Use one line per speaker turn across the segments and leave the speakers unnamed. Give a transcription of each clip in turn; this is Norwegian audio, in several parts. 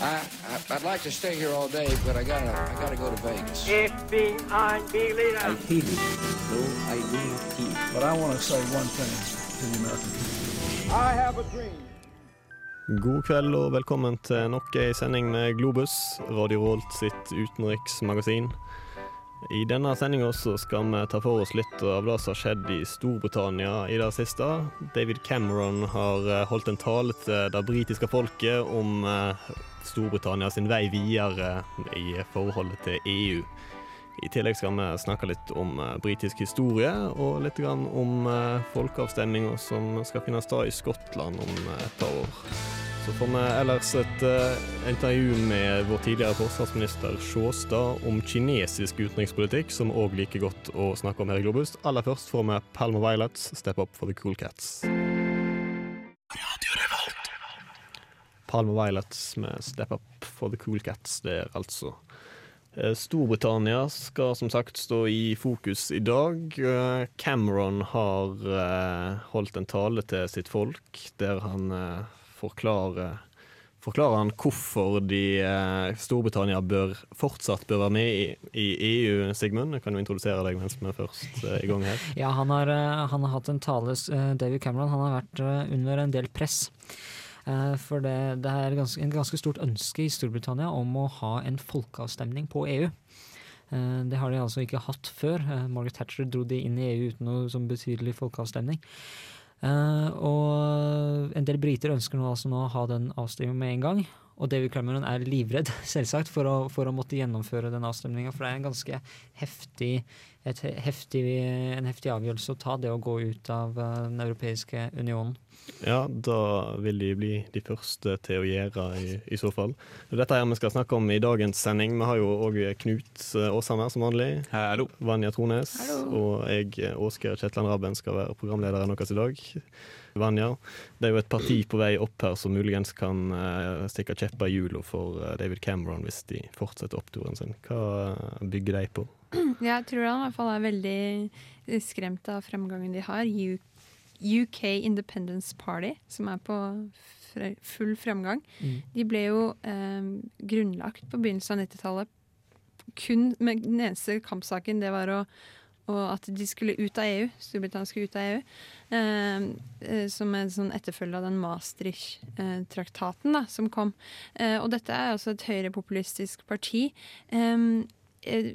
I, I, would like to stay here all day, but I gotta, I gotta go to Vegas.
FBI leader.
I hate it, though I do not keep.
But I want to say one thing to the American people. I have a dream.
God kveld og velkommen til nok ei sending med Globus, Radio Rolt sitt utenriksmagasin. I denne sendinga skal vi ta for oss litt av det som har skjedd i Storbritannia i det siste. David Cameron har eh, holdt en tale til det britiske folket om eh, Storbritannia sin vei videre i forholdet til EU. I tillegg skal vi snakke litt om eh, britisk historie, og litt om folkeavstemninga som skal finne sted i Skottland om et par år. Så får vi ellers et intervju med vår tidligere forsvarsminister Sjåstad om kinesisk utenrikspolitikk, som òg liker godt å snakke om her i Globus. Aller først får vi Palma Violets, 'Step Up for the Cool Cats'. Palma Violets med 'Step Up for the Cool Cats' der, altså. Eh, Storbritannia skal som sagt stå i fokus i dag. Eh, Cameron har holdt en tale til sitt folk der han forklarer, Forklarer han hvorfor de, eh, Storbritannia bør, fortsatt bør være med i, i EU, Sigmund? Jeg kan jo introdusere deg mens vi er først eh, i gang her.
Ja, han har, eh, han har hatt en tale, eh, David Cameron, han har vært eh, under en del press. Eh, for det, det er ganske, en ganske stort ønske i Storbritannia om å ha en folkeavstemning på EU. Det har de altså ikke hatt før. Margaret Thatcher dro de inn i EU uten noe som betydelig folkeavstemning. Og en del briter ønsker nå altså nå å ha den avstemningen med en gang. Og David Cameron er livredd, selvsagt, for å, for å måtte gjennomføre den avstemninga. For det er en ganske heftig, heftig, en heftig avgjørelse å ta, det å gå ut av uh, Den europeiske unionen.
Ja, da vil de bli de første til å gjøre, i, i så fall. Dette her vi skal snakke om i dagens sending. Vi har jo òg Knut Åshammer som vanlig.
Hallo.
Vanja Trones.
Hallo.
Og jeg, Åsgeir Kjetland Rabben, skal være programleder deres i dag. Vanja. Det er jo et parti på vei opp her som muligens kan uh, stikke kjepper i hjula for uh, David Cameron hvis de fortsetter oppturen sin. Hva bygger de på?
Jeg tror han i hvert fall er veldig skremt av fremgangen de har. UK Independence Party, som er på full fremgang. Mm. De ble jo eh, grunnlagt på begynnelsen av 90-tallet. Kun med den eneste kampsaken det var å og at de skulle ut av EU. Storbritannia skulle ut av EU. Eh, eh, som en sånn etterfølge av den Maastricht-traktaten da, som kom. Eh, og dette er altså et høyrepopulistisk parti. Eh, eh,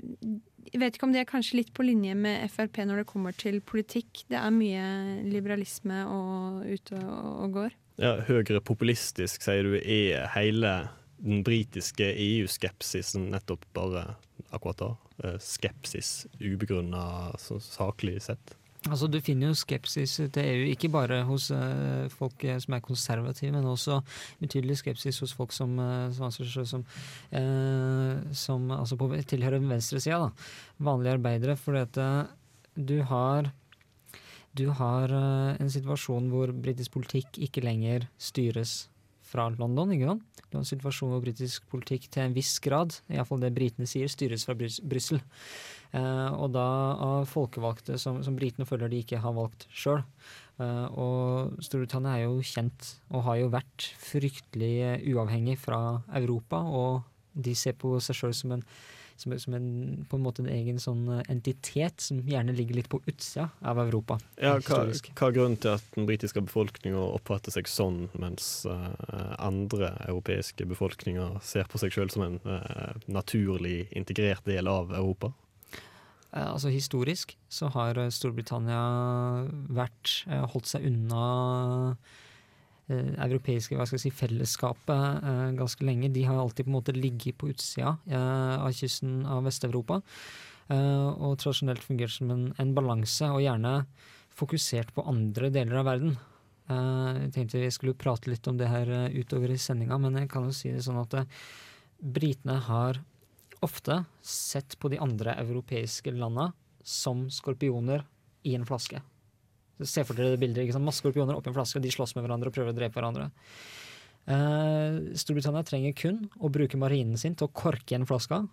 jeg vet ikke om de er kanskje litt på linje med Frp når det kommer til politikk. Det er mye liberalisme og ute og, og går.
Ja, Høyre populistisk, sier du, er hele den britiske EU-skepsisen nettopp bare akkurat da? Eh, skepsis ubegrunna saklig sett?
Altså, du finner jo skepsis til EU, ikke bare hos uh, folk eh, som er konservative, men også betydelig skepsis hos folk som, som, som, uh, som altså på, tilhører venstresida. Vanlige arbeidere. Fordi at du har du har en situasjon hvor britisk politikk ikke lenger styres fra London. ikke sant? Du har en situasjon hvor britisk politikk til en viss grad, iallfall det britene sier, styres fra Brussel. Eh, og da av folkevalgte som, som britene føler de ikke har valgt sjøl. Eh, og Storbritannia er jo kjent, og har jo vært fryktelig uavhengig fra Europa. Og de ser på seg sjøl som en som, som en, på en måte en egen sånn eh, entitet som gjerne ligger litt på utsida av Europa.
Ja, hva, hva er grunnen til at den britiske befolkninga oppfatter seg sånn, mens uh, andre europeiske befolkninger ser på seg sjøl som en uh, naturlig integrert del av Europa?
Uh, altså Historisk så har Storbritannia vært, holdt seg unna Eh, europeiske hva skal jeg si, fellesskapet eh, ganske lenge. De har alltid på en måte ligget på utsida eh, av kysten av Vest-Europa. og tradisjonelt fungert som en, en balanse, og gjerne fokusert på andre deler av verden. jeg tenkte vi skulle prate litt om det her utover i sendinga, men jeg kan jo si det sånn at britene har ofte sett på de andre europeiske landa som skorpioner i en flaske. Se for dere det bildet. Ikke sant? Masse skorpioner oppi en flaske, og de slåss med hverandre og prøver å drepe hverandre. Eh, Storbritannia trenger kun å bruke marinen sin til å korke igjen flaska.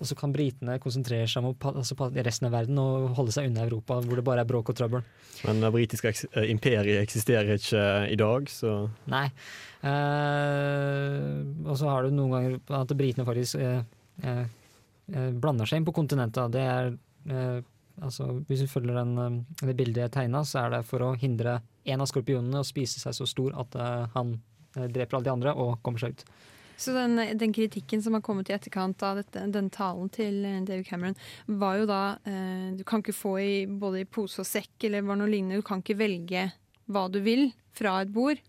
og så kan britene konsentrere seg om altså resten av verden og holde seg unna Europa, hvor det bare er bråk og trøbbel.
Men det britiske eh, imperiet eksisterer ikke i dag, så
Nei. Eh, og så har du noen ganger at britene faktisk eh, eh, eh blander seg inn på kontinentet. Det er eh, altså Hvis du følger den, det bildet jeg tegna, så er det for å hindre en av skorpionene å spise seg så stor at han dreper alle de andre og kommer seg ut.
Så den, den, kritikken som har kommet i etterkant av dette, den talen til eh, David Cameron, var jo da eh, Du kan ikke få i både i pose og sekk eller var noe lignende. Du kan ikke velge hva du vil fra et bord.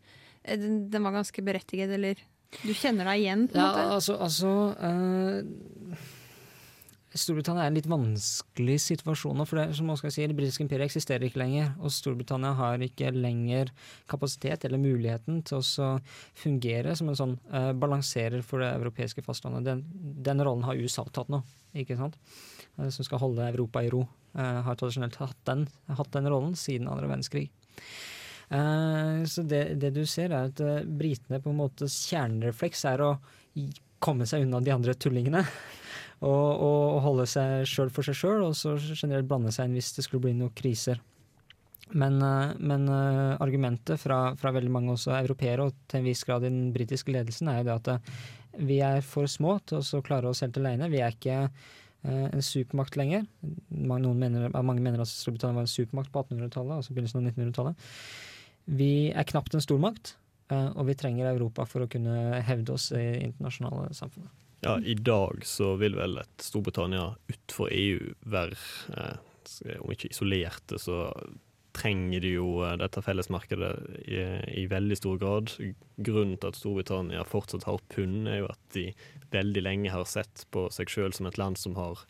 Eh, den, den var ganske berettiget, eller Du kjenner deg igjen, på en
ja,
måte?
Altså, altså uh, Storbritannia er en litt vanskelig situasjon nå. For det, som man skal si, det britiske imperiet eksisterer ikke lenger. Og Storbritannia har ikke lenger kapasitet eller muligheten til å fungere som en sånn uh, balanserer for det europeiske fastlandet. Den, den, rollen har USA tatt nå, ikke sant? Uh, som skal holde Europa i ro. Uh, har tradisjonelt hatt den, hatt den, rollen siden andre verdenskrig. Så det, det, du ser, er at britene på en måte kjernerefleks er å komme seg unna de andre tullingene og, og holde seg sjøl for seg sjøl, og så generelt blande seg inn hvis det skulle bli noen kriser. Men, eh, men argumentet fra, fra, veldig mange også europeere, og til en viss grad i den britiske ledelsen, er jo det at vi er for små til å klare oss helt alene. Vi er ikke en supermakt lenger. Mange mener, mange mener at Storbritannia var en supermakt på 1800-tallet, altså begynnelsen av 1900-tallet. Vi er knapt en stormakt, og vi trenger Europa for å kunne hevde oss i internasjonale samfunnet.
Ja, I dag så vil vel et Storbritannia utenfor EU være, eh, om ikke isolerte, så trenger de jo eh, dette fellesmarkedet i, i, veldig stor grad. Grunnen til at Storbritannia fortsatt har pund, er jo at de veldig lenge har sett på seg sjøl som et land som har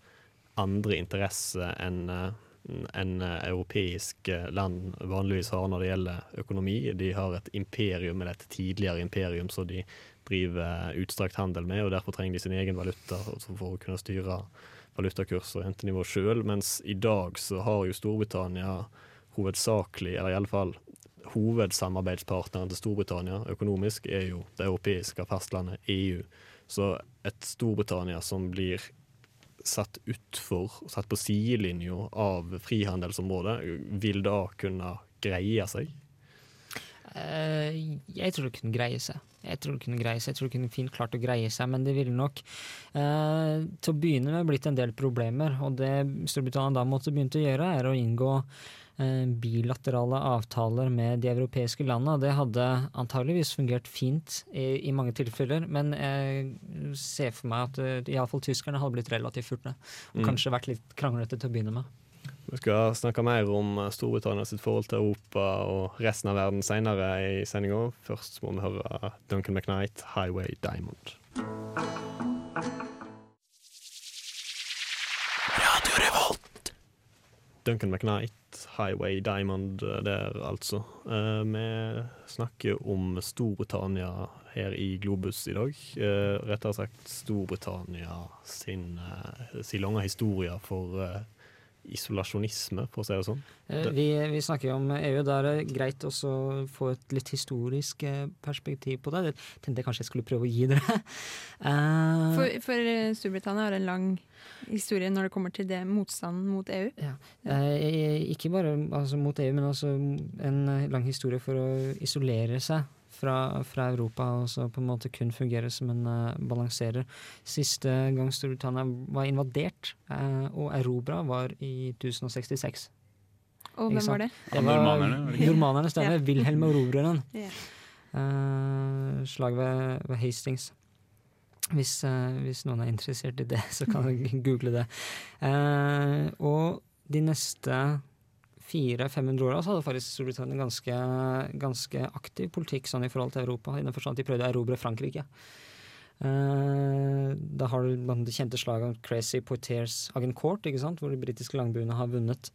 andre interesser enn eh, enn europeiske land vanligvis har når det gjelder økonomi. De har et imperium, eller et tidligere imperium, som de driver utstrakt handel med, og derfor trenger de sin egen valuta for å kunne styre valutakurs og rentenivå sjøl. Mens i dag så har jo Storbritannia hovedsakelig, eller i alle fall hovedsamarbeidspartneren til Storbritannia økonomisk, er jo det europeiske fastlandet EU. Så et Storbritannia som blir satt utfor, satt på sidelinja av frihandelsområdet, vil da kunne greie seg?
Uh, jeg tror det kunne greie seg. Jeg tror det kunne greie seg, jeg tror det kunne fint klart å greie seg, men det ville nok eh, til å begynne med blitt en del problemer. Og det Storbritannia da måtte begynt å gjøre, er å inngå eh, bilaterale avtaler med de europeiske landene. Det hadde antageligvis fungert fint i, i mange tilfeller, men jeg ser for meg at uh, iallfall tyskerne hadde blitt relativt furtne. Og mm. kanskje vært litt kranglete til å begynne med.
Vi skal snakke mer om Storbritannia sitt forhold til Europa og resten av verden senere i sendinga. Først må vi høre Duncan McKnight, 'Highway Diamond'. Radio Revolt. Duncan McKnight, 'Highway Diamond' der, altså. Eh, vi snakker om Storbritannia her i Globus i dag. Eh, rettere sagt Storbritannia sin, eh, sin lange historie for isolasjonisme, for å si det sånn.
Eh, vi, vi, snakker jo om EU. Da er det greit å få et litt historisk eh, perspektiv på det. Jeg tenkte jeg kanskje jeg skulle prøve å gi dere.
uh, for, for, Storbritannia har en lang historie når det kommer til det motstanden mot EU?
Ja. Uh, ikke bare altså, mot EU, men også en lang historie for å isolere seg fra, fra, Europa og så på en måte kun fungerer som en uh, balanserer. Siste gang Storbritannia var invadert uh, og erobra, var i 1066.
Og hvem var det?
det var, normanerne.
Normanerne stemmer. ja. Wilhelm Erobreren. yeah. uh, slaget ved, ved, Hastings. Hvis, hvis, noen er interessert i det, så kan du google det. og de neste 400-500 åra så hadde faktisk Storbritannia ganske, ganske aktiv politikk sånn i forhold til Europa, i den forstand at de prøvde å erobre Frankrike. Eh, da har du det kjente slaget om Crazy Poitiers Agincourt, ikke sant, hvor de britiske langbuene har vunnet.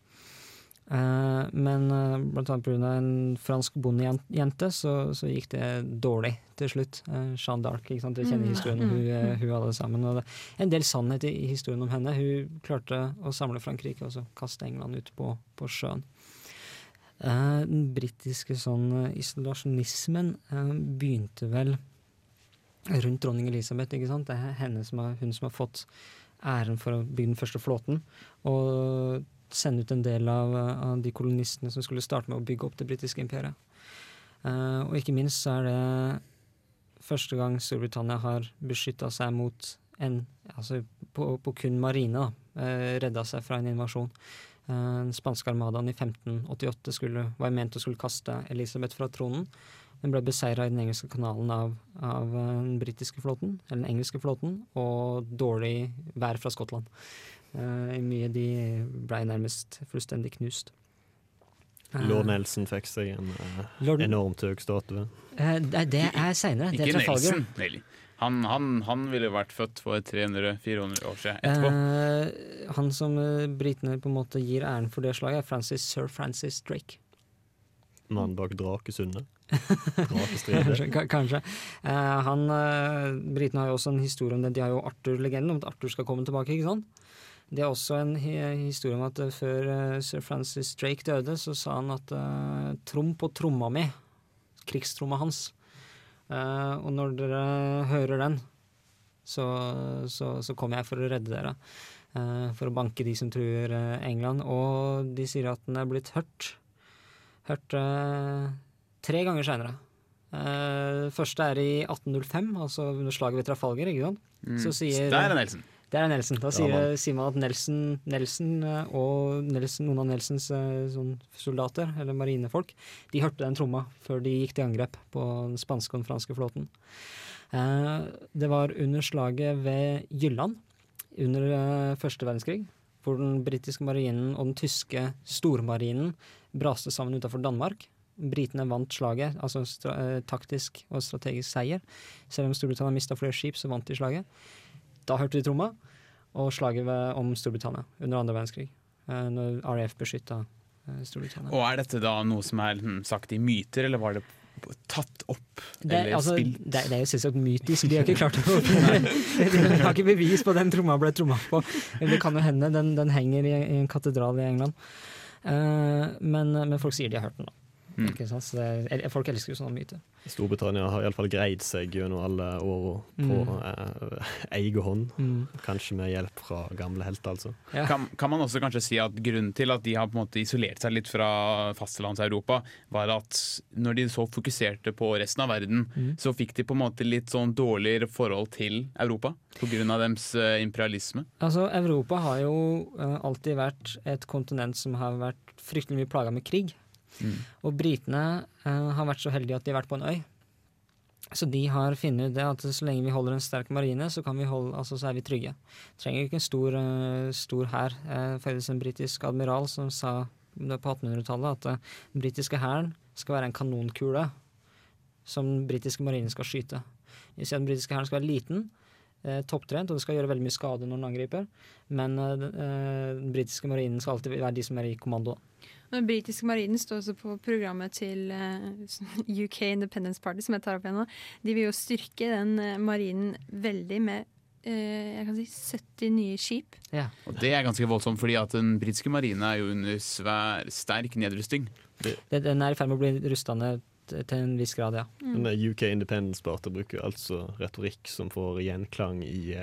Uh, men uh, blant annet pga. en fransk bondejente så, så, gikk det dårlig til slutt. Uh, Jeanne d'Arc, ikke sant? dere kjenner mm. historien om hun, mm. hun, alle sammen. Og det er en del sannhet i, historien om henne. Hun klarte å samle Frankrike og så kaste England ut på, på sjøen. den britiske sånn isolasjonismen begynte vel rundt dronning Elisabeth. ikke sant? Det er henne som har, hun som har fått æren for å bygge den første flåten. Og sende ut en del av, av de kolonistene som skulle starte med å bygge opp det britiske imperiet. Uh, og ikke minst så er det første gang Storbritannia har beskytta seg mot en Altså på, på kun marine, da. Uh, redda seg fra en invasjon. Uh, spanske armadaen i 1588 skulle, var ment å skulle kaste Elisabeth fra tronen. Den ble beseira i den engelske kanalen av, av den britiske flåten, eller den engelske flåten, og dårlig vær fra Skottland. Uh, mye de ble nærmest fullstendig knust.
Lord Nelson fikk seg en uh, Lord... enormt høy statue.
Uh, det er seinere.
Ikke Nelson, Nelly. Han, han, han, ville vært født for 300-400 år siden etterpå.
Uh, han som britene på en måte gir æren for det slaget, er Francis, sir Francis Drake.
Mannen bak Drakesundet?
kanskje. kanskje. han, Britene har jo også en historie om det. De har jo Arthur-legenden om at Arthur skal komme tilbake. ikke sant? Det er også en historie om at uh, før uh, sir Francis Drake døde, så sa han at uh, trom på tromma mi, krigstromma hans. og når dere hører den, så, så, så, kommer jeg for å redde dere. for å banke de som truer England. Og de sier at den er blitt hørt. Hørt tre ganger seinere. Uh, første er i 1805, altså under slaget ved Trafalgar. ikke sant?
Mm. Så sier, er Nelson.
Det er Nelson. Da sier, ja, sier, man at Nelson, Nelson eh, og Nelson, noen av Nelsons eh, sånn, soldater, eller marinefolk, de hørte den tromma før de gikk til angrep på den spanske og den franske flåten. Eh, det var under slaget ved Jylland under eh, første verdenskrig, hvor den britiske marinen og den tyske stormarinen braste sammen utafor Danmark. Britene vant slaget, altså eh, taktisk og strategisk seier. Selv om Storbritannia mista flere skip, så vant de slaget. Da hørte de tromma. Og slaget om Storbritannia under andre verdenskrig. Eh, når RAF beskytta eh, Storbritannia.
Og Er dette da noe som er hm, sagt i myter, eller var det tatt opp
det, eller altså, spilt? Det, det, er jo selvsagt mytisk, de har ikke klart å De har ikke bevis på at den tromma ble tromma på. Det kan jo hende, den, den henger i, i, en katedral i England. Uh, men, men, folk sier de har hørt den, da. Mm. Det, folk elsker jo sånne myter.
Storbritannia har iallfall greid seg gjennom alle åra på mm. eh, egen hånd. Mm. Kanskje med hjelp fra gamle helter, altså.
Ja. Kan, kan, man også kanskje si at grunnen til at de har på en måte isolert seg litt fra fastlands-Europa, var at når de så fokuserte på resten av verden, mm. så fikk de på en måte litt sånn dårligere forhold til Europa? Pga. deres uh, imperialisme?
Altså, Europa har jo uh, alltid vært et kontinent som har vært fryktelig mye plaga med krig. Mm. Og britene eh, har vært så heldige at de har vært på en øy. Så de har funnet det at så lenge vi holder en sterk marine, så, holde, altså, så er vi trygge. Trenger ikke en stor, uh, stor hær. Uh, faktisk en britisk admiral som sa på 1800-tallet at uh, den britiske hæren skal være en kanonkule som den britiske marinen skal skyte. Det sier at den britiske hæren skal være liten, eh, topptrent, og det skal gjøre veldig mye skade når den angriper. Men eh, den britiske marinen skal alltid være de som er i kommando.
Den britiske marinen står også på programmet til uh, eh, UK Independence Party, som jeg tar opp igjen nå. De vil jo styrke den uh, marinen veldig med uh, jeg kan si 70 nye skip.
Ja. Og det er ganske voldsomt, fordi at den britiske marine er jo under svær, sterk nedrusting.
Det, den er i ferd med å bli rusta ned til en viss grad, ja.
Mm. UK Independence Party bruker altså retorikk som får gjenklang i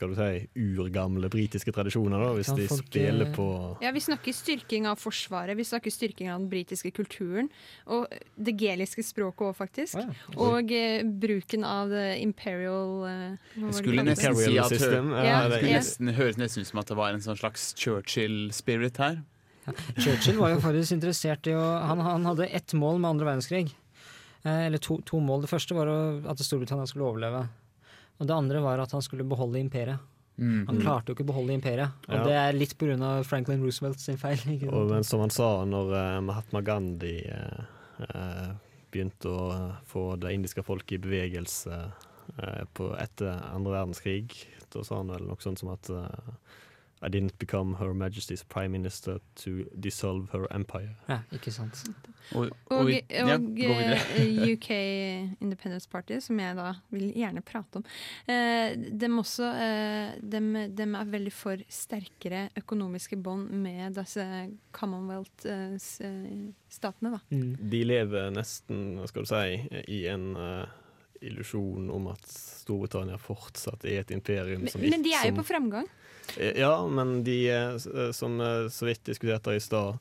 skal du si, urgamle britiske tradisjoner, da, hvis de spiller på
Ja, vi snakker styrking av Forsvaret, vi snakker styrking av den britiske kulturen. Og det geliske språket òg, faktisk. Ja. Og eh, bruken av the imperial
eh, Jeg skulle nesten si at system. Ja, ja, det nesten, høres nesten ut som at det var en sånn slags Churchill-spirit her.
Ja, Churchill var jo faktisk interessert i å han, han hadde ett mål med andre verdenskrig. Eh, eller to, to, mål. Det første var å, at Storbritannia skulle overleve. Og det andre var at han skulle beholde imperiet. Mm. Han klarte jo ikke å beholde imperiet, og ja. det er litt pga. Franklin Roosevelt sin feil.
Og, men som han sa, når uh, Mahatma Gandhi uh, uh, begynte å få det indiske folket i bevegelse på, etter andre verdenskrig, da sa han vel noe sånt som at i didn't become Her Majesty's Prime Minister to dissolve her empire.
Ja, ikke sant.
Og, og, og, ja, og UK Independence Party, som jeg da vil gjerne prate om, eh, dem, også, eh, dem, dem, er veldig for sterkere økonomiske bånd med disse Commonwealth-statene.
Mm. De lever nesten, skal du si, i en uh, illusjon om at Storbritannia fortsatt er et imperium som
men de er jo på framgang.
Ja, men de, eh, som eh, så vidt diskuterte i stad,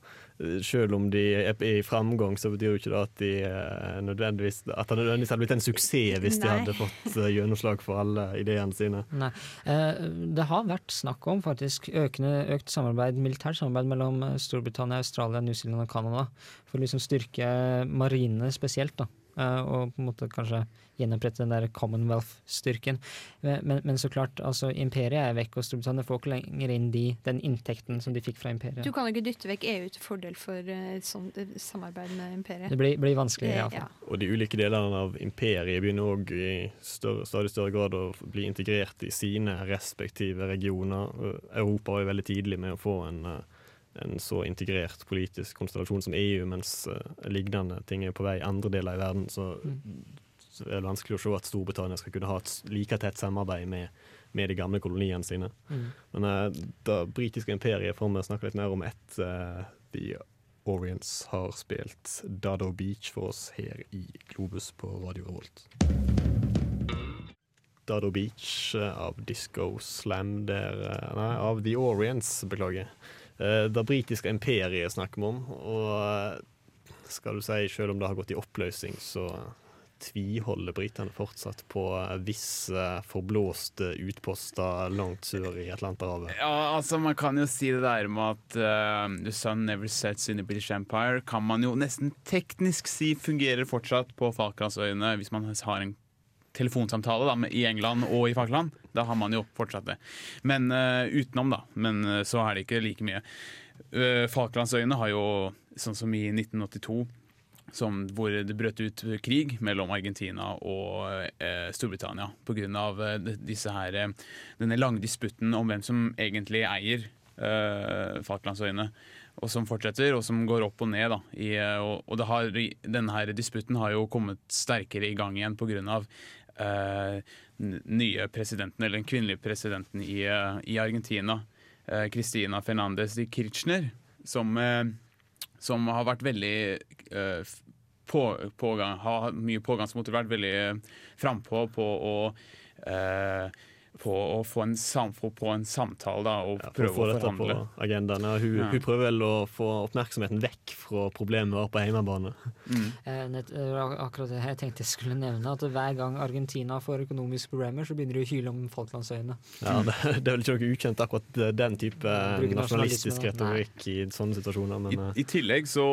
selv om de er i framgang, så betyr jo ikke det at de eh, nødvendigvis At det nødvendigvis hadde blitt en suksess hvis de hadde fått eh, gjennomslag for alle ideene sine.
Nei. Eh, det har vært snakk om faktisk økende, økt samarbeid, militært samarbeid mellom Storbritannia, Australia, New Zealand og Canada. For å liksom styrke marinene spesielt. da. Eh, og på en måte kanskje gjenopprette den der Commonwealth-styrken. Men, men, men så klart, altså imperiet er vekk, og Storbritannia får ikke lenger inn de, den inntekten som de fikk fra imperiet.
Du kan jo ikke dytte vekk EU til fordel for eh, et sånt eh, samarbeid med imperiet.
Det blir, blir vanskelig,
Eh,
iallfall.
ja.
Og de ulike delene av imperiet begynner òg i større, stadig større grad å bli integrert i sine respektive regioner. Europa var jo veldig tidlig med å få en, eh, en så integrert politisk konstellasjon som EU, mens eh, lignende ting er på vei i andre deler i verden. Så, så er det vanskelig å se at Storbritannia skal kunne ha et like tett samarbeid med, med de gamle koloniene sine.
Mm.
Men uh, det britiske imperiet får vi snakke litt mer om etter The Orients har spilt Dado Beach for oss her i Globus på Radio Revolt. Dado Beach eh, av Disco Slam der eh, Nei, av The Orients, beklager. Eh, Det britiske imperiet snakker vi om, og skal du si, selv om det har gått i oppløsning, så tviholder britene fortsatt på eh, visse forblåste utposter langt sør i Atlanterhavet.
Ja, altså Man kan jo si det der med at uh, the sun never sets in the British Empire, kan man jo nesten teknisk si fungerer fortsatt på Falklandsøyene hvis man har en telefonsamtale da, i England og i Falkland. Da har man jo fortsatt det. Men uh, utenom, da. Men uh, så er det ikke like mye. Uh, Falklandsøyene har jo, sånn som i 1982 som, hvor det brøt ut krig mellom Argentina og eh, Storbritannia pga. Eh, eh, denne lange disputten om hvem som egentlig eier eh, Falklandsøyene. Og som fortsetter, og som går opp og ned. Da, i, eh, og og har, denne her disputten har jo kommet sterkere i gang igjen pga. Eh, nye presidenten, eller den kvinnelige presidenten i, eh, i Argentina, eh, Cristina Fernandez de Kirchner, som eh, som har vært veldig uh, på, pågang, har mye pågangsmot, vært veldig frampå på å eh, på å få en, sam, på en samtale da, og
For å
prøve
få
å
dette på
forhandle.
agendaen. Ja, hun,
Ja.
hun prøver vel å få oppmerksomheten vekk fra problemet på hjemmebane.
Eh, nett, det var akkurat det jeg tenkte jeg skulle nevne. At hver gang Argentina får økonomiske problemer, så begynner de å hyle om Falklandsøyene.
Ja, det, det er vel ikke noe ukjent akkurat den type nasjonalistisk retorikk i sånne situasjoner, men eh,
I, I tillegg så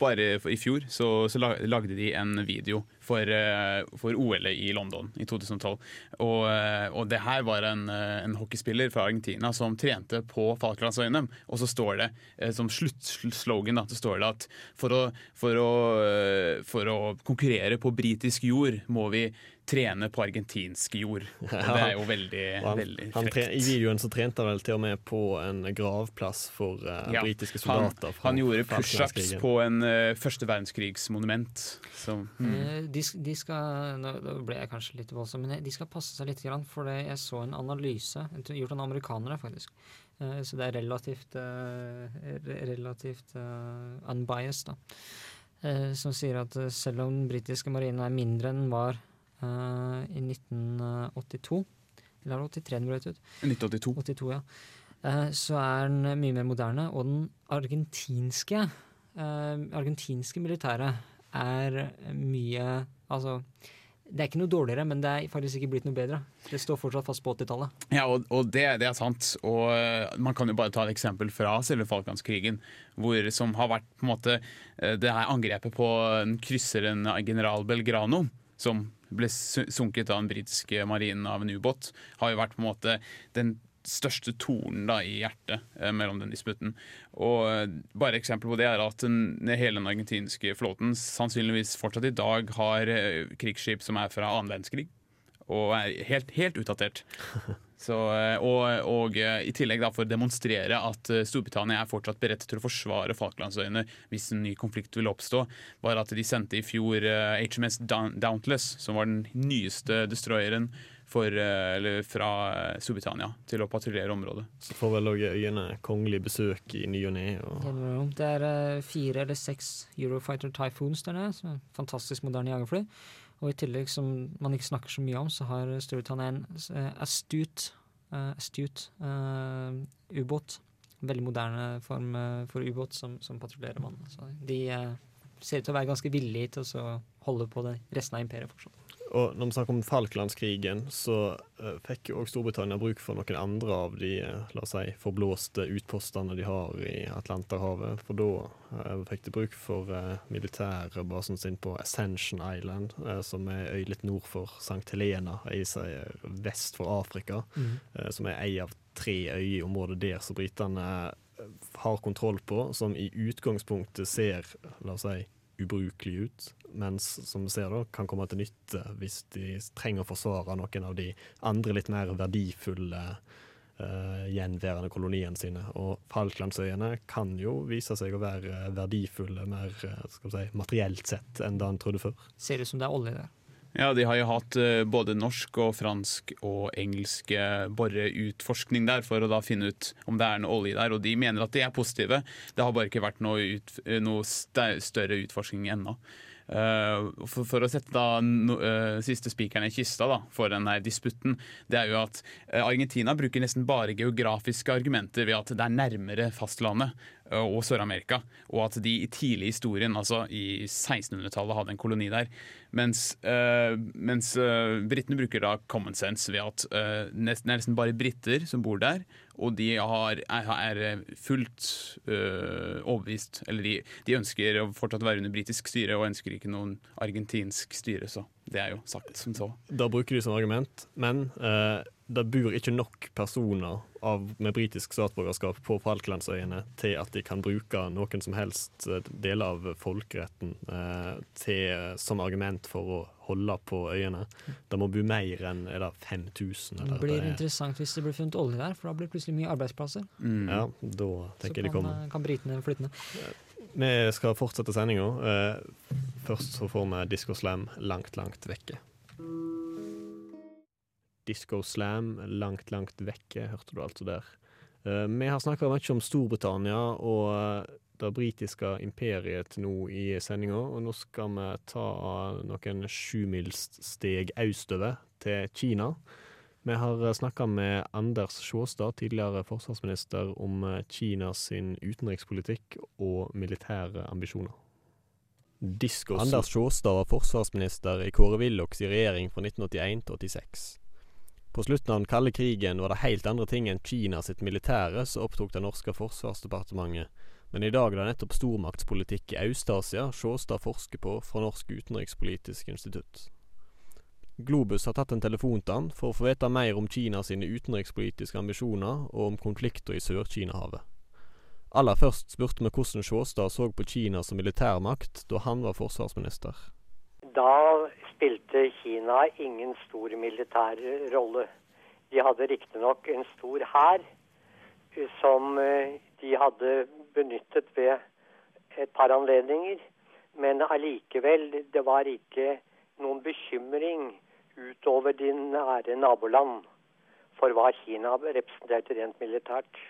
bare i fjor så, så lagde de en video for, eh, for OL i London i 2012. Og, eh, og det her var en, eh, en hockeyspiller fra Argentina som trente på Falklandsøyene. Og så står det som sluttslogan så står det at for å, for, å, for å konkurrere på britisk jord må vi trene på argentinsk jord. Og det er jo veldig,
han,
veldig
han tre,
frekt.
I videoen så trente han vel til og med på en gravplass for uh,
Ja,
britiske soldater. Han,
han gjorde pushups på en uh, første verdenskrigsmonument. Så, mm.
Eh, De, de skal Nå ble jeg kanskje litt voldsom, men de skal passe seg litt, grann, for jeg så en analyse gjort av amerikanere, faktisk. Eh, Så det er relativt, relativt unbiased, da. Eh, Som sier at selv om den britiske marinen er mindre enn den var eh, i 1982 Eller var det 83 den brøt ut?
1982.
82, ja. Uh, Så er den mye mer moderne, og den argentinske eh, argentinske militæret er mye Altså, det er ikke noe dårligere, men det er faktisk ikke blitt noe bedre. Det står fortsatt fast på 80-tallet.
Ja, og, og det, det er sant. Og man kan jo bare ta et eksempel fra selve Falklandskrigen, hvor, som har vært på en måte det her angrepet på en krysseren general Belgrano, som ble sunket av den britiske marinen av en ubåt, har jo vært på en måte den største tornen da, i hjertet eh, mellom den disputten. Og eh, bare eksempel på det er at den, hele den argentinske flåten sannsynligvis fortsatt i dag har eh, krigsskip som er fra annen verdenskrig og er helt, helt utdatert. Så, eh, og, og eh, i tillegg da for å demonstrere at eh, Storbritannia er fortsatt beredt til å forsvare Falklandsøyene hvis en ny konflikt vil oppstå, var at de sendte i fjor HMS Dauntless, som var den nyeste destroyeren for, eller fra Storbritannia, til å patruljere området.
Så får vel òg øyene kongelig besøk i ny og ne.
Det er fire eller seks Eurofighter Typhoons der nede, fantastisk moderne jagerfly. Og i tillegg, som man ikke snakker så mye om, så har Storbritannia en uh, astute, uh, astute uh, ubåt. Veldig moderne form for ubåt som, som patruljerer vann. de de ser ut til å være ganske villige til å holde på det resten av imperiet fortsatt.
Og når vi snakker om Falklandskrigen, så uh, fikk jo òg Storbritannia bruk for noen andre av de uh, la oss si, forblåste utpostene de har i Atlanterhavet. For da uh, fikk de bruk for militærbasen sin på Ascension Island, som er øy litt nord for St. Helena, ei vest for Afrika. Mm. som er ei av tre øyer i området der som britene har kontroll på, som i utgangspunktet ser la oss si, ubrukelig ut, mens som vi ser da, kan komme til nytte hvis de trenger å forsvare noen av de andre litt mer verdifulle uh, gjenværende koloniene sine. Og Falklandsøyene kan jo vise seg å være verdifulle mer skal vi si, materielt sett enn det en trodde før.
Ser ut som det er olje der.
Ja, de har jo hatt uh, både norsk og fransk og engelsk boreutforskning der for å da finne ut om det er noe olje der, og de mener at de er positive. Det har bare ikke vært noe, ut, noe større utforskning ennå. Uh, for, for, å sette da no, uh, siste spikeren i kista da, for denne disputten, det er jo at uh, Argentina bruker nesten bare geografiske argumenter ved at det er nærmere fastlandet og Sør-Amerika, og at de i tidlig historien, altså i 1600-tallet, hadde en koloni der. Mens, mens britene bruker da common sense ved at det er nesten bare briter som bor der, og de har, er, er, fullt uh, overbevist Eller de, de, ønsker å fortsatt være under britisk styre og ønsker ikke noen argentinsk styre. Så det er jo sagt som så.
Da bruker du som argument, men øh, det bor ikke nok personer av, med britisk statsborgerskap på Falklandsøyene til at de kan bruke noen som helst eh, deler av folkeretten eh, til, som argument for å holde på øyene. Det må bo mer enn er det 5000.
det blir det interessant hvis det blir funnet olje der, for da blir det plutselig mye arbeidsplasser.
Mm. Ja, da tenker
jeg
de kommer.
Så kan, kan britene flytte ned.
Vi skal fortsette sendinga. Eh, først så får vi Disco Slam langt, langt vekke. Disco Slam, langt, langt vekke, hørte du altså der. Uh, vi har snakka mye om Storbritannia og uh, det britiske imperiet nå i sendinga, og nå skal vi ta noen sjumilssteg østover til Kina. Vi har snakka med Anders Sjåstad, tidligere forsvarsminister, om Kinas utenrikspolitikk og militære ambisjoner. Disco Anders Sjåstad var forsvarsminister i Kåre Willochs regjering fra 1981 til 86. På slutten av den kalde krigen var det helt andre ting enn Kina sitt militære som opptok det norske forsvarsdepartementet, men i dag er det nettopp stormaktspolitikk i Øst-Asia Sjåstad forsker på fra Norsk utenrikspolitisk institutt. Globus har tatt en telefon til han for å få vite mer om Kina sine utenrikspolitiske ambisjoner og om konflikter i Sør-Kina-havet. Aller først spurte vi hvordan Sjåstad så på Kina som militærmakt da han var forsvarsminister.
Da spilte Kina ingen stor militær rolle. De hadde riktignok en stor hær eh, som eh, de hadde benyttet ved et par anledninger. Men allikevel, det var ikke noen bekymring utover de nære naboland for hva Kina representerte rent militært.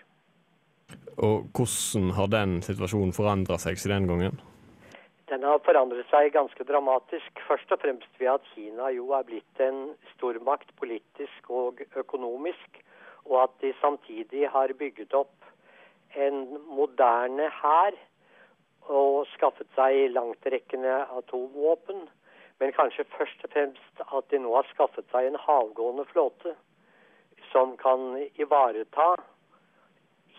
Og hvordan har den situasjonen forandra seg siden den gangen?
Den har forandret seg ganske dramatisk. Først og fremst ved at Kina jo er blitt en stormakt politisk og økonomisk, og at de samtidig har bygget opp en moderne hær og skaffet seg langtrekkende atomvåpen. Men kanskje først og fremst at de nå har skaffet seg en havgående flåte som kan ivareta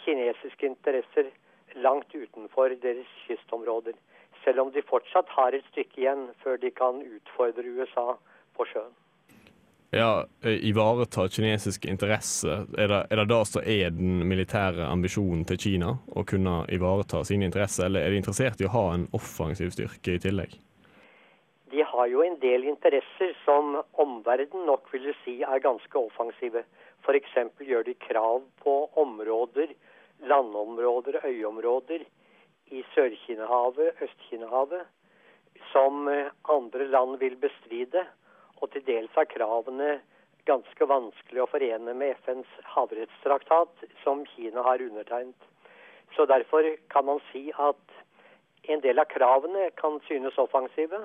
kinesiske interesser langt utenfor deres kystområder selv om de fortsatt har et stykke igjen før de kan utfordre USA på sjøen.
Ja, Ivareta kinesiske interesser, er det, er det da som er den militære ambisjonen til Kina? Å kunne ivareta sine interesser, eller er de interessert i å ha en offensiv styrke i tillegg?
De har jo en del interesser som omverdenen nok ville si er ganske offensive. F.eks. gjør de krav på områder, landområder, øyområder i Sør-Kina-havet, Øst-Kina-havet, som eh, andre land vil bestride. Og til dels er kravene ganske vanskelig å forene med FNs havrettstraktat, som Kina har undertegnet. Så derfor kan man si at en del av kravene kan synes offensive,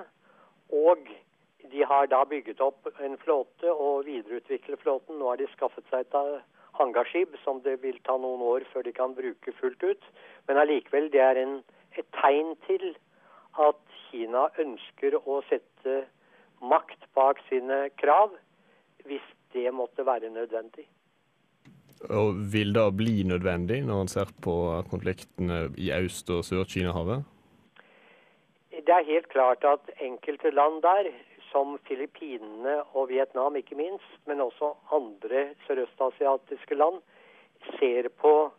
og de har da bygget opp en flåte og videreutviklet flåten. Nå har de skaffet seg et hangarskip som det vil ta noen år før de kan bruke fullt ut. Men allikevel, det er en, et tegn til at Kina ønsker å sette makt bak sine krav, hvis det måtte være nødvendig.
Og Vil det bli nødvendig når en ser på konfliktene i Øst- og Sør-Kina-havet?
Det er helt klart at enkelte land der, som Filippinene og Vietnam ikke minst, men også andre sørøstasiatiske land, ser på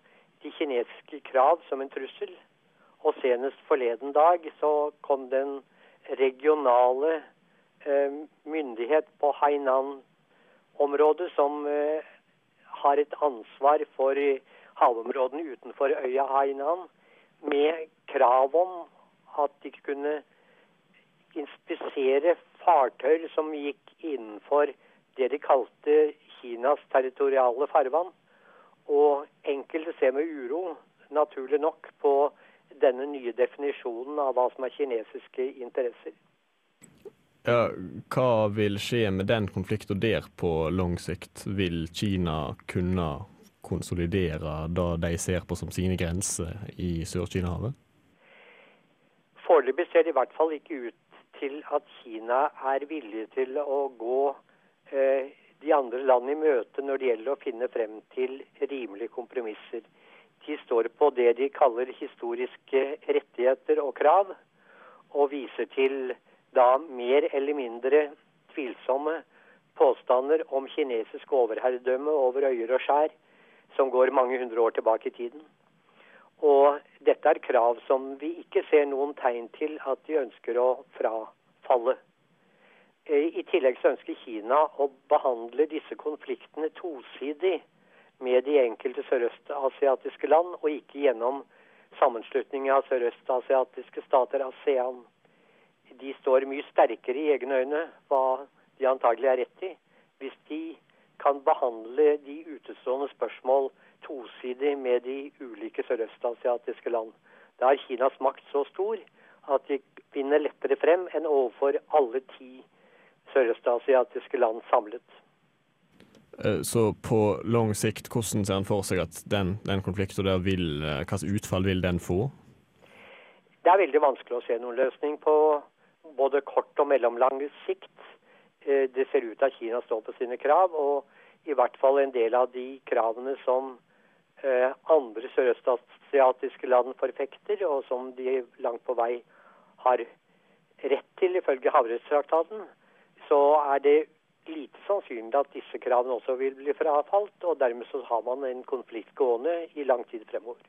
de kinesiske krav som en trussel. Og senest forleden dag så kom den regionale eh, myndighet på Hainan-området som eh, har et ansvar for havområdene utenfor øya Hainan, med krav om at de kunne inspisere fartøy som gikk innenfor det de kalte Kinas territoriale farvann. Og enkelte ser med uro, naturlig nok, på denne nye definisjonen av hva som er kinesiske interesser.
Ja, hva vil skje med den konflikten der på lang sikt? Vil Kina kunne konsolidere det de ser på som sine grenser i Sør-Kina-havet?
Foreløpig ser det i hvert fall ikke ut til at Kina er villig til å gå eh, de andre land i møte når det gjelder å finne frem til rimelige kompromisser. De står på det de kaller historiske rettigheter og krav, og viser til da mer eller mindre tvilsomme påstander om kinesisk overherredømme over øyer og skjær som går mange hundre år tilbake i tiden. Og dette er krav som vi ikke ser noen tegn til at de ønsker å frafalle. Eh, I tillegg så ønsker Kina å behandle disse konfliktene tosidig med de enkelte sørøstasiatiske land, og ikke gjennom sammenslutningen av sørøstasiatiske stater, ASEAN de står mye sterkere i egne øyne, hva de antagelig er rett i, hvis de kan behandle de utestående spørsmål tosidig med de ulike sørøstasiatiske land. Da er Kinas makt så stor at de vinner lettere frem enn overfor alle ti sørøstasiatiske land samlet.
Eh, så på lang sikt, hvordan ser han for seg at den, den konflikten der vil eh, Hvilket utfall vil den få?
Det er veldig vanskelig å se noen løsning på både kort og mellomlang sikt. Eh, det ser ut til at Kina står på sine krav, og i hvert fall en del av de kravene som andre sørøstasiatiske land forfekter, og som de langt på vei har rett til ifølge Havrettstraktaten, så er det lite sannsynlig at disse kravene også vil bli frafalt, og dermed så har man en konflikt gående i lang tid fremover.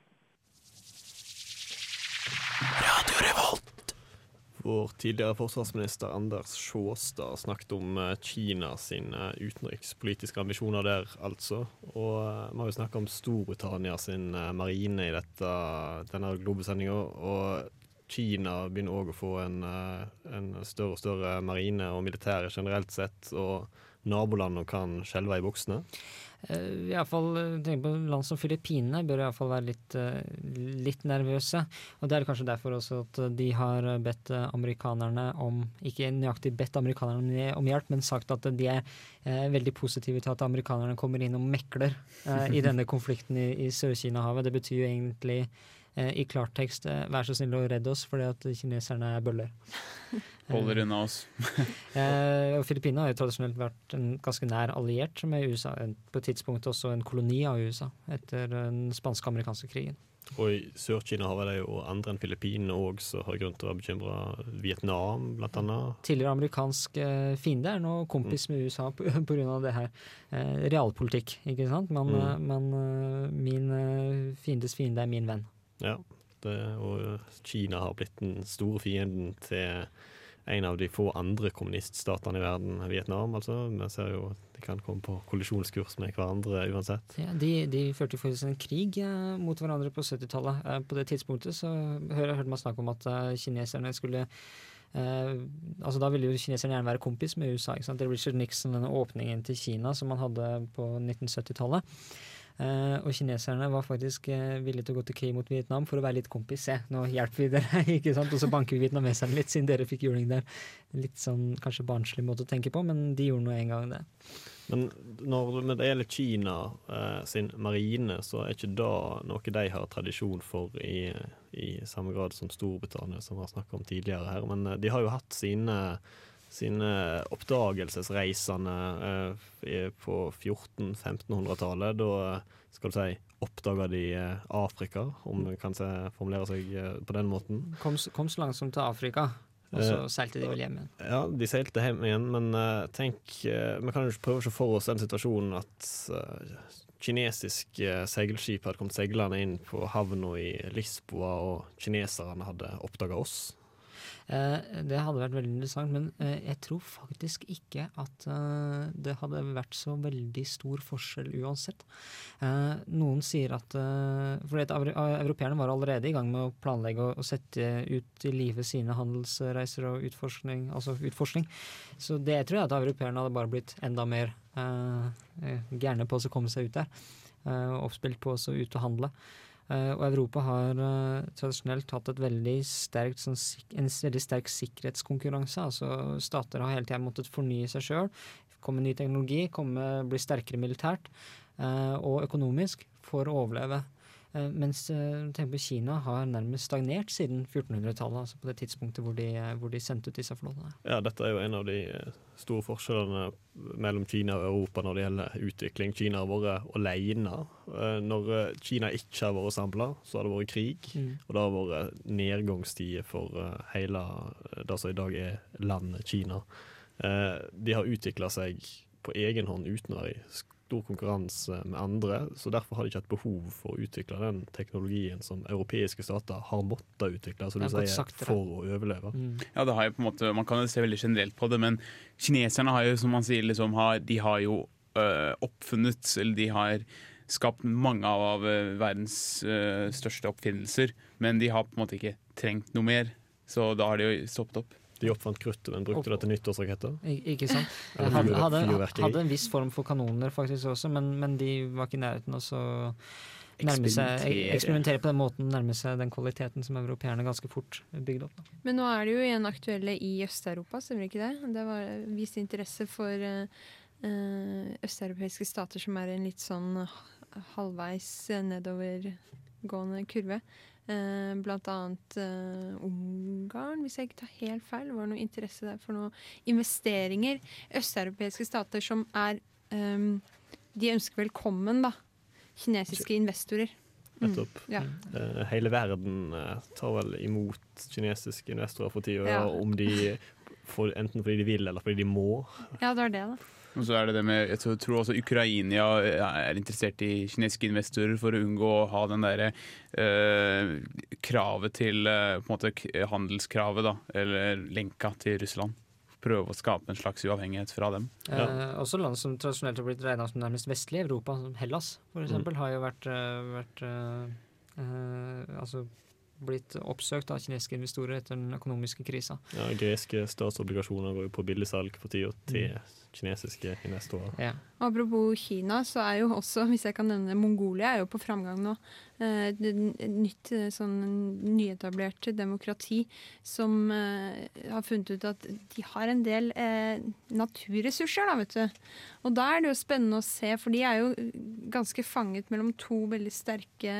Vår tidligere forsvarsminister Anders Sjåstad snakket om eh, Kina sine eh, utenrikspolitiske ambisjoner der, altså. Og eh, vi har jo snakka om Storbritannia sin marine i dette, denne globesendinga. Og Kina begynner òg å få en, en, større og større marine og militære generelt sett. Og nabolandene kan skjelve i buksene.
Uh, i alle fall, eh, tenk på Land som Filippinene bør i hvert fall være litt, uh, litt, nervøse. Og Det er kanskje derfor også at de har bedt amerikanerne om Ikke nøyaktig bedt amerikanerne om hjelp, men sagt at de er veldig positive til at amerikanerne kommer inn og mekler i denne konflikten i, i Sør-Kina-havet. Det betyr jo egentlig i klartekst vær så snill å redde oss, fordi at kineserne er bøller.
Holder unna oss.
eh, Filippinene har jo tradisjonelt vært en ganske nær alliert med USA. På et tidspunkt også en koloni av USA etter den spanske-amerikanske krigen.
Og i Sør-Kina har det jo andre enn Filippinene òg som har grunn til å være bekymra. Vietnam, blant annet.
Tidligere amerikansk eh, fiende er nå kompis med USA pga. det her. Eh, realpolitikk, ikke sant. Men, mm. Eh, men eh, min eh, fiendes fiende er min venn.
Ja, det, og Kina har blitt den store fienden til en av de få andre kommuniststatene i verden, Vietnam. altså. Vi ser jo at de kan komme på kollisjonskurs med hverandre uansett.
Ja, De, de førte faktisk en krig eh, mot hverandre på 70-tallet. Eh, på det tidspunktet så hørte jeg man snakke om at eh, kineserne skulle eh, altså Da ville jo kineserne gjerne være kompis med USA. ikke sant? Det Richard Nixon, denne åpningen til Kina som man hadde på 1970-tallet. Uh, og kineserne var faktisk uh, villige til å gå til krig mot Vietnam for å være litt kompis. Se, nå hjelper vi dere, ikke sant? Og så banker vi vietnameserne litt, siden dere fikk juling der. Litt sånn kanskje barnslig måte å tenke på, men de gjorde nå en gang det.
Men når det gjelder Kina uh, sin marine, så er ikke det noe de har tradisjon for i, i samme grad som Storbritannia, som vi har snakka om tidligere her. Men de har jo hatt sine sine oppdagelsesreisende eh, på 1400-1500-tallet. Da skal du si oppdaga de eh, Afrika, om man kan se, formulere seg eh, på den måten.
Kom, kom så langt som til Afrika, og så seilte de vel hjem igjen?
Ja, de seilte hjem igjen, men tenk Vi kan jo prøve å se for oss den situasjonen at kinesisk seilskip hadde kommet seilende inn på havna i Lisboa, og kineserne hadde oppdaga oss.
Eh, det hadde vært veldig interessant, men eh, jeg tror faktisk ikke at eh, det hadde vært så veldig stor forskjell uansett. Noen sier at For europeerne var allerede i gang med å planlegge og sette ut i live sine handelsreiser og utforskning, altså utforskning. Så det tror jeg at europeerne hadde bare blitt enda mer gærne på å komme seg ut der. Oppspilt på å ut og handle. Uh, og Europa har uh, tradisjonelt hatt veldig sterkt, sånn, en veldig sterk sikkerhetskonkurranse. altså Stater har hele tida måttet fornye seg sjøl, komme ny teknologi, komme, bli sterkere militært uh, og økonomisk for å overleve. Eh, mens eh, tenk på Kina har nærmest stagnert siden 1400-tallet, altså på det tidspunktet hvor de, eh, hvor de, sendte ut disse flåtene.
Ja, dette er jo en av de store forskjellene mellom Kina og Europa når det gjelder utvikling. Kina har vært alene. Når Kina ikke har vært samla, så har det vært krig. Mm. Og det har vært nedgangstider for hele det som i dag er landet Kina. De har utvikla seg på egen hånd uten å være i stor konkurranse med andre, så derfor har de ikke hatt behov for å utvikle den teknologien som europeiske stater har måttet utvikle som du sier, for å overleve. Mm.
Ja, det har jo på en måte, Man kan jo se veldig generelt på det, men kineserne har jo, som man sier, liksom, har, de har jo øh, oppfunnet, eller de har skapt mange av verdens øh, største oppfinnelser, men de har på en måte ikke trengt noe mer, så da har de jo stoppet opp.
De oppfant kruttet, men brukte det til nyttårsraketter.
Ikke sant. Hadde, hadde, hadde, en viss form for kanoner faktisk også, men, men de var ikke i nærheten av å eksperimentere på den måten, nærme seg den kvaliteten som europeerne ganske fort bygde opp. Da.
Men nå er det jo igjen aktuelle i Øst-Europa, stemmer ikke det? Det var vist interesse for øh, østeuropeiske stater som er en litt sånn halvveis nedovergående kurve. Eh, blant annet eh, Ungarn, hvis jeg ikke tar helt feil. Det var noe interesse der for noen investeringer. Østeuropeiske stater som er eh, De ønsker velkommen, da. Kinesiske investorer.
Mm. Nettopp. Mm, ja. uh, hele verden uh, tar vel imot kinesiske investorer for tida, ja. om de får, enten fordi de vil eller fordi de må.
Ja, det var det, da.
Og så er det det med, Jeg tror også Ukraina er interessert i kinesiske investorer for å unngå å ha den derre øh, kravet til uh, på en måte handelskravet, da, eller lenka til Russland. Prøve å skape en slags uavhengighet fra dem.
Ja. Eh, også land som tradisjonelt har blitt regna som nærmest vestlig Europa, som Hellas f.eks., mm. har jo vært, vært altså blitt oppsøkt av kinesiske investorer etter den økonomiske krisa.
Ja, Greske statsobligasjoner går jo på billigsalg for tida til mm kinesiske investorer.
Ja. Apropos Kina, så er jo også, hvis jeg kan nevne Mongolia, er jo på framgang nå. Eh, nytt eh, sånn nyetablert demokrati som eh, har funnet ut at de har en del naturressurser, da, vet du. Og da er det jo spennende å se, for de er jo ganske fanget mellom to veldig sterke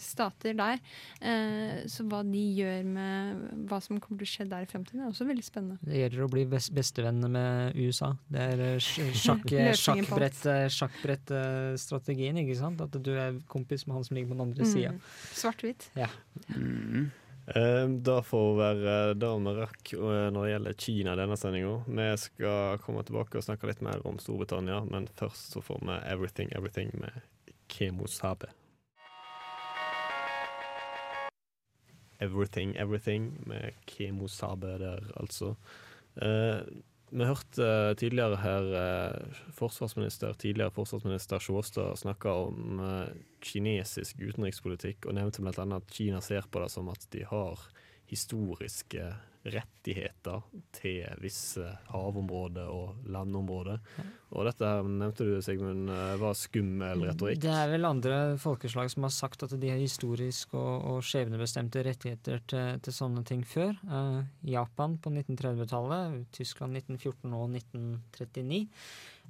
stater der. Så hva de gjør med hva som kommer til å skje der i fremtiden, er også veldig spennende.
Det gjelder å bli bestevenner med USA. Det er sjakk, sjakkbrettstrategien, ikke sant? At du er kompis med han som ligger på den andre mm. sida.
Svart-hvitt.
Ja.
Mm. Da får være det vi rakk når det gjelder Kina denne sendinga. Vi skal komme tilbake og snakke litt mer om Storbritannia, men først så får vi Everything Everything med Kemo Sabe. Everything Everything med Kemo Sabe der, altså. Vi hørte uh, tidligere her uh, forsvarsminister, tidligere forsvarsminister Sjåstad snakke om uh, kinesisk utenrikspolitikk, og nevnte bl.a. at Kina ser på det som at de har historiske rettigheter til visse havområder og landområder. Og dette her nevnte du, Sigmund, eh, var skummel retorikk?
Det er vel andre folkeslag som har sagt at de har historisk og, og skjebnebestemte rettigheter til, til, sånne ting før. Uh, Japan på 1930-tallet, Tyskland 1914 og 1939.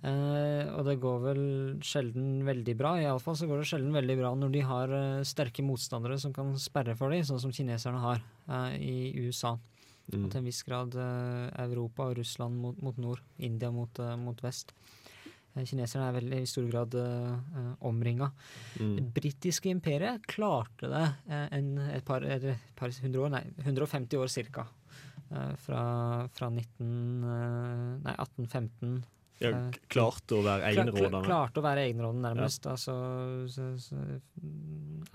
Uh, og det går vel sjelden veldig bra. Iallfall så går det sjelden veldig bra når de har uh, sterke motstandere som kan sperre for dem, sånn som kineserne har uh, i USA. Mm. Og til en viss grad Europa og Russland mot, mot nord, India mot, mot vest. Kineserne er veldig i stor grad uh, omringa. Mm. Det britiske imperiet klarte det en, et par, et par hundre år, nei, 150 år cirka. Fra, fra 19, uh, nei, 1815
ja, eh, klarte å være egenrådende?
Klarte å være egenrådende, nærmest. Ja. Altså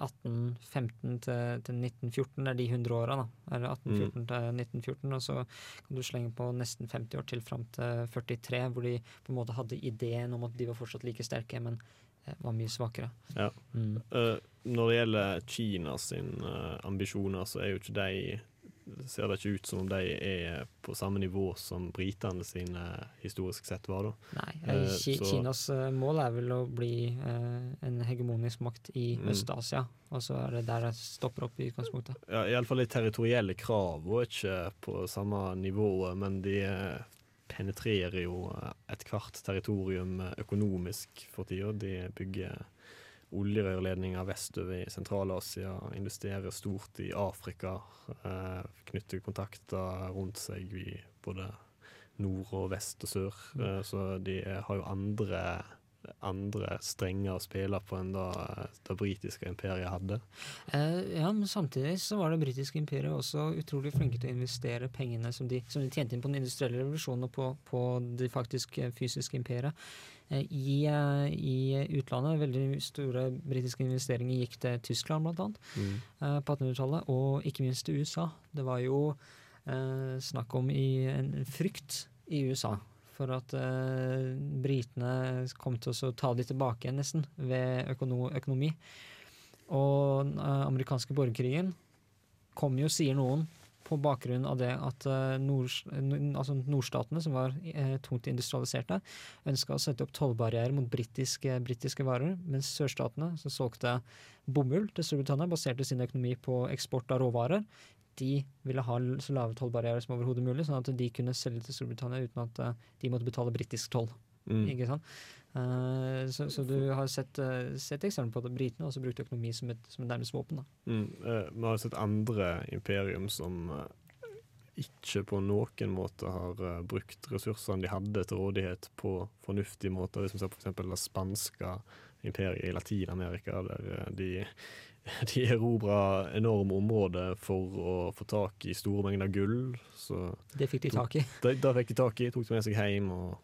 1815 til, til, 1914 er de 100 åra, da. Eller 1814 mm. til 1914. Og så kan du slenge på nesten 50 år til fram til 43, hvor de på en måte hadde ideen om at de var fortsatt like sterke, men eh, var mye svakere.
Ja. Mm. Uh, når det gjelder Kinas uh, ambisjoner, så er jo ikke de ser det ikke ut som om de er på samme nivå som britene sine historisk sett var. da.
Nei, eh, Kinas uh, mål er vel å bli eh, en hegemonisk makt i mm. Øst-Asia, og så er det der det stopper opp i utgangspunktet.
Ja, Iallfall de territorielle kravene er ikke på samme nivå, men de penetrerer jo ethvert territorium økonomisk for tida. De bygger oljerørledninger vestover i Sentral-Asia, investerer stort i Afrika, eh, knytter kontakter rundt seg i både nord og vest og sør. Eh, så de har jo andre andre strenger å spille på enn da det britiske imperiet hadde.
Eh, ja, men samtidig så var det britiske imperiet også utrolig flinke til å investere pengene som de, som de tjente inn på den industrielle revolusjonen og på, på det faktisk eh, fysiske imperiet. Eh, I, eh, I, utlandet, veldig store britiske investeringer gikk til Tyskland blant annet mm. Eh, på 1800-tallet, og ikke minst til USA. Det var jo eh, snakk om i en frykt i USA for at eh, britene kom til å ta de tilbake nesten, ved økono økonomi. Og den eh, amerikanske borgerkrigen kom jo, sier noen, på bakgrunn av det at uh, nord, altså nordstatene, som var uh, tungt industrialiserte, ønska å sette opp tollbarrierer mot britiske, britiske varer, mens sørstatene, som solgte bomull til Storbritannia, baserte sin økonomi på eksport av råvarer, de ville ha så lave tollbarrierer som overhodet mulig, sånn at de kunne selge til Storbritannia uten at de måtte betale britisk toll. Mm. Ikke sant? Uh, så, så, du har sett, uh, sett eksempler på at britene også brukte økonomi som et, som et nærmest våpen.
Mm. Vi har sett andre imperium som ikke på noen måte har brukt ressursene de hadde til rådighet på fornuftige måter. Hvis vi ser f.eks. det spanske imperiet i Latin-Amerika, der de de erobra enorme områder for å få tak i store mengder gull. Så
det fikk de tak i?
Da, da fikk de tak i, tok det med seg hjem og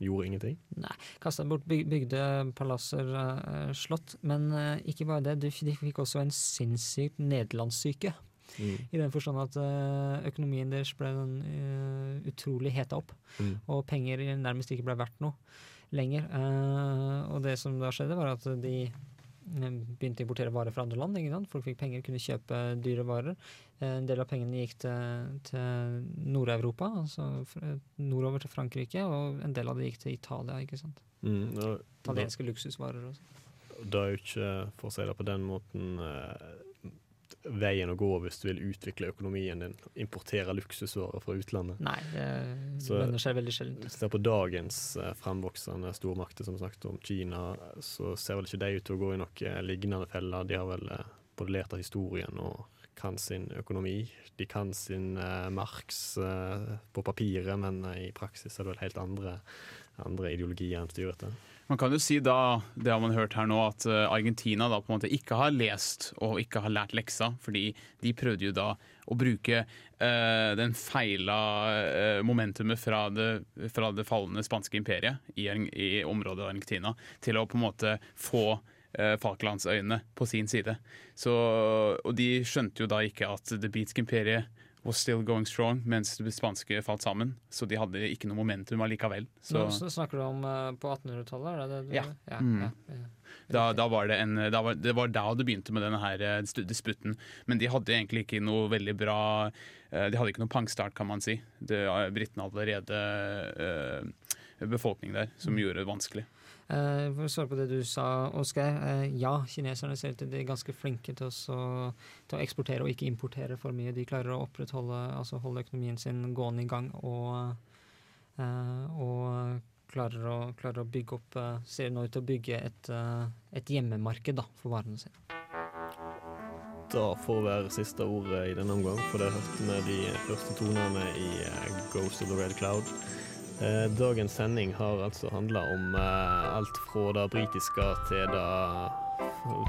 gjorde ingenting?
Nei, kasta bort, bygde palasser, uh, slott. Men uh, ikke bare det, de fikk også en sinnssykt nederlandssyke. Mm. I den forstand at uh, økonomien deres ble utrolig heta opp, mm. og penger nærmest ikke ble verdt noe lenger. og det som da skjedde, var at de begynte å importere varer fra andre land. Ikke sant? Folk fikk penger, kunne kjøpe dyre varer. Eh, en del av pengene gikk til, til Nord-Europa, altså nordover til Frankrike, og en del av det gikk til Italia. ikke sant? Mm, og, Italienske luksusvarer også.
Det er jo ikke, for å si det på den måten, eh, veien å gå hvis du vil utvikle økonomien din. Importere luksusvarer fra utlandet.
Nei, det lønner seg veldig sjelden.
Hvis du ser på dagens eh, fremvoksende stormakter, som sagt om Kina, så ser vel ikke de ut til å gå i noen lignende feller. De har vel eh, både lært av historien og kan sin økonomi. De kan sin uh, Marx uh, på papiret, men uh, i praksis er det vel helt andre, andre ideologier enn styrer etter.
Man kan jo si da, det har man hørt her nå, at eh, Argentina da på en måte ikke har lest og ikke har lært leksa. Fordi de prøvde jo da å bruke uh, den feila uh, momentumet fra det, fra det, fallende spanske imperiet i, i området Argentina til å på en måte få uh, Falklandsøyene på sin side. Så, og de skjønte jo da ikke at det britiske imperiet was still going strong, mens det spanske falt sammen. Så de hadde ikke noe momentum allikevel. Så,
Nå så snakker du om uh, på 1800-tallet? er det det du
Ja.
ja,
Mm.
ja, ja.
da, da var det, en, da var, det var da det begynte med denne her eh, disputten. Men de hadde egentlig ikke noe veldig bra eh, De hadde ikke noe pangstart, kan man si. Det- eh, Britene hadde allerede eh, befolkning der, som gjorde det vanskelig.
Eh, for å svare på det du sa, Oskar. eh, ja, kineserne ser ut til de er ganske flinke til, å, til å eksportere og ikke importere for mye. De klarer å opprettholde, altså holde økonomien sin gående i gang og, eh, og klarer, å, klarer å bygge opp Ser nå ut til å bygge et, et hjemmemarked da, for varene sine.
Da får være siste ordet i denne omgang, for det hørte vi de første tonene i Ghost of the Red Cloud. Eh, Dagens sending har altså handla om eh, alt fra det britiske til det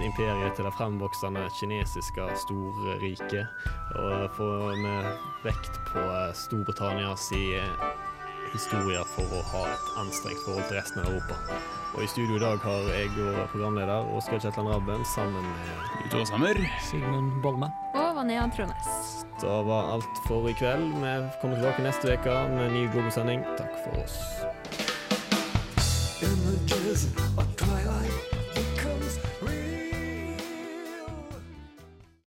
imperiet til det fremvoksende kinesiske storriket. Og får med vekt på eh, Storbritannias historie for å ha et anstrengt forhold til resten av Europa. Og I studio i dag har jeg og programleder Oskar Kjetland Rabben sammen med
Utover Sammer.
Sigmund Bollmann
Og Vanea Trones.
Var alt for i kveld. Vi kommer tilbake neste uke med en ny Globo-sending. Takk for oss.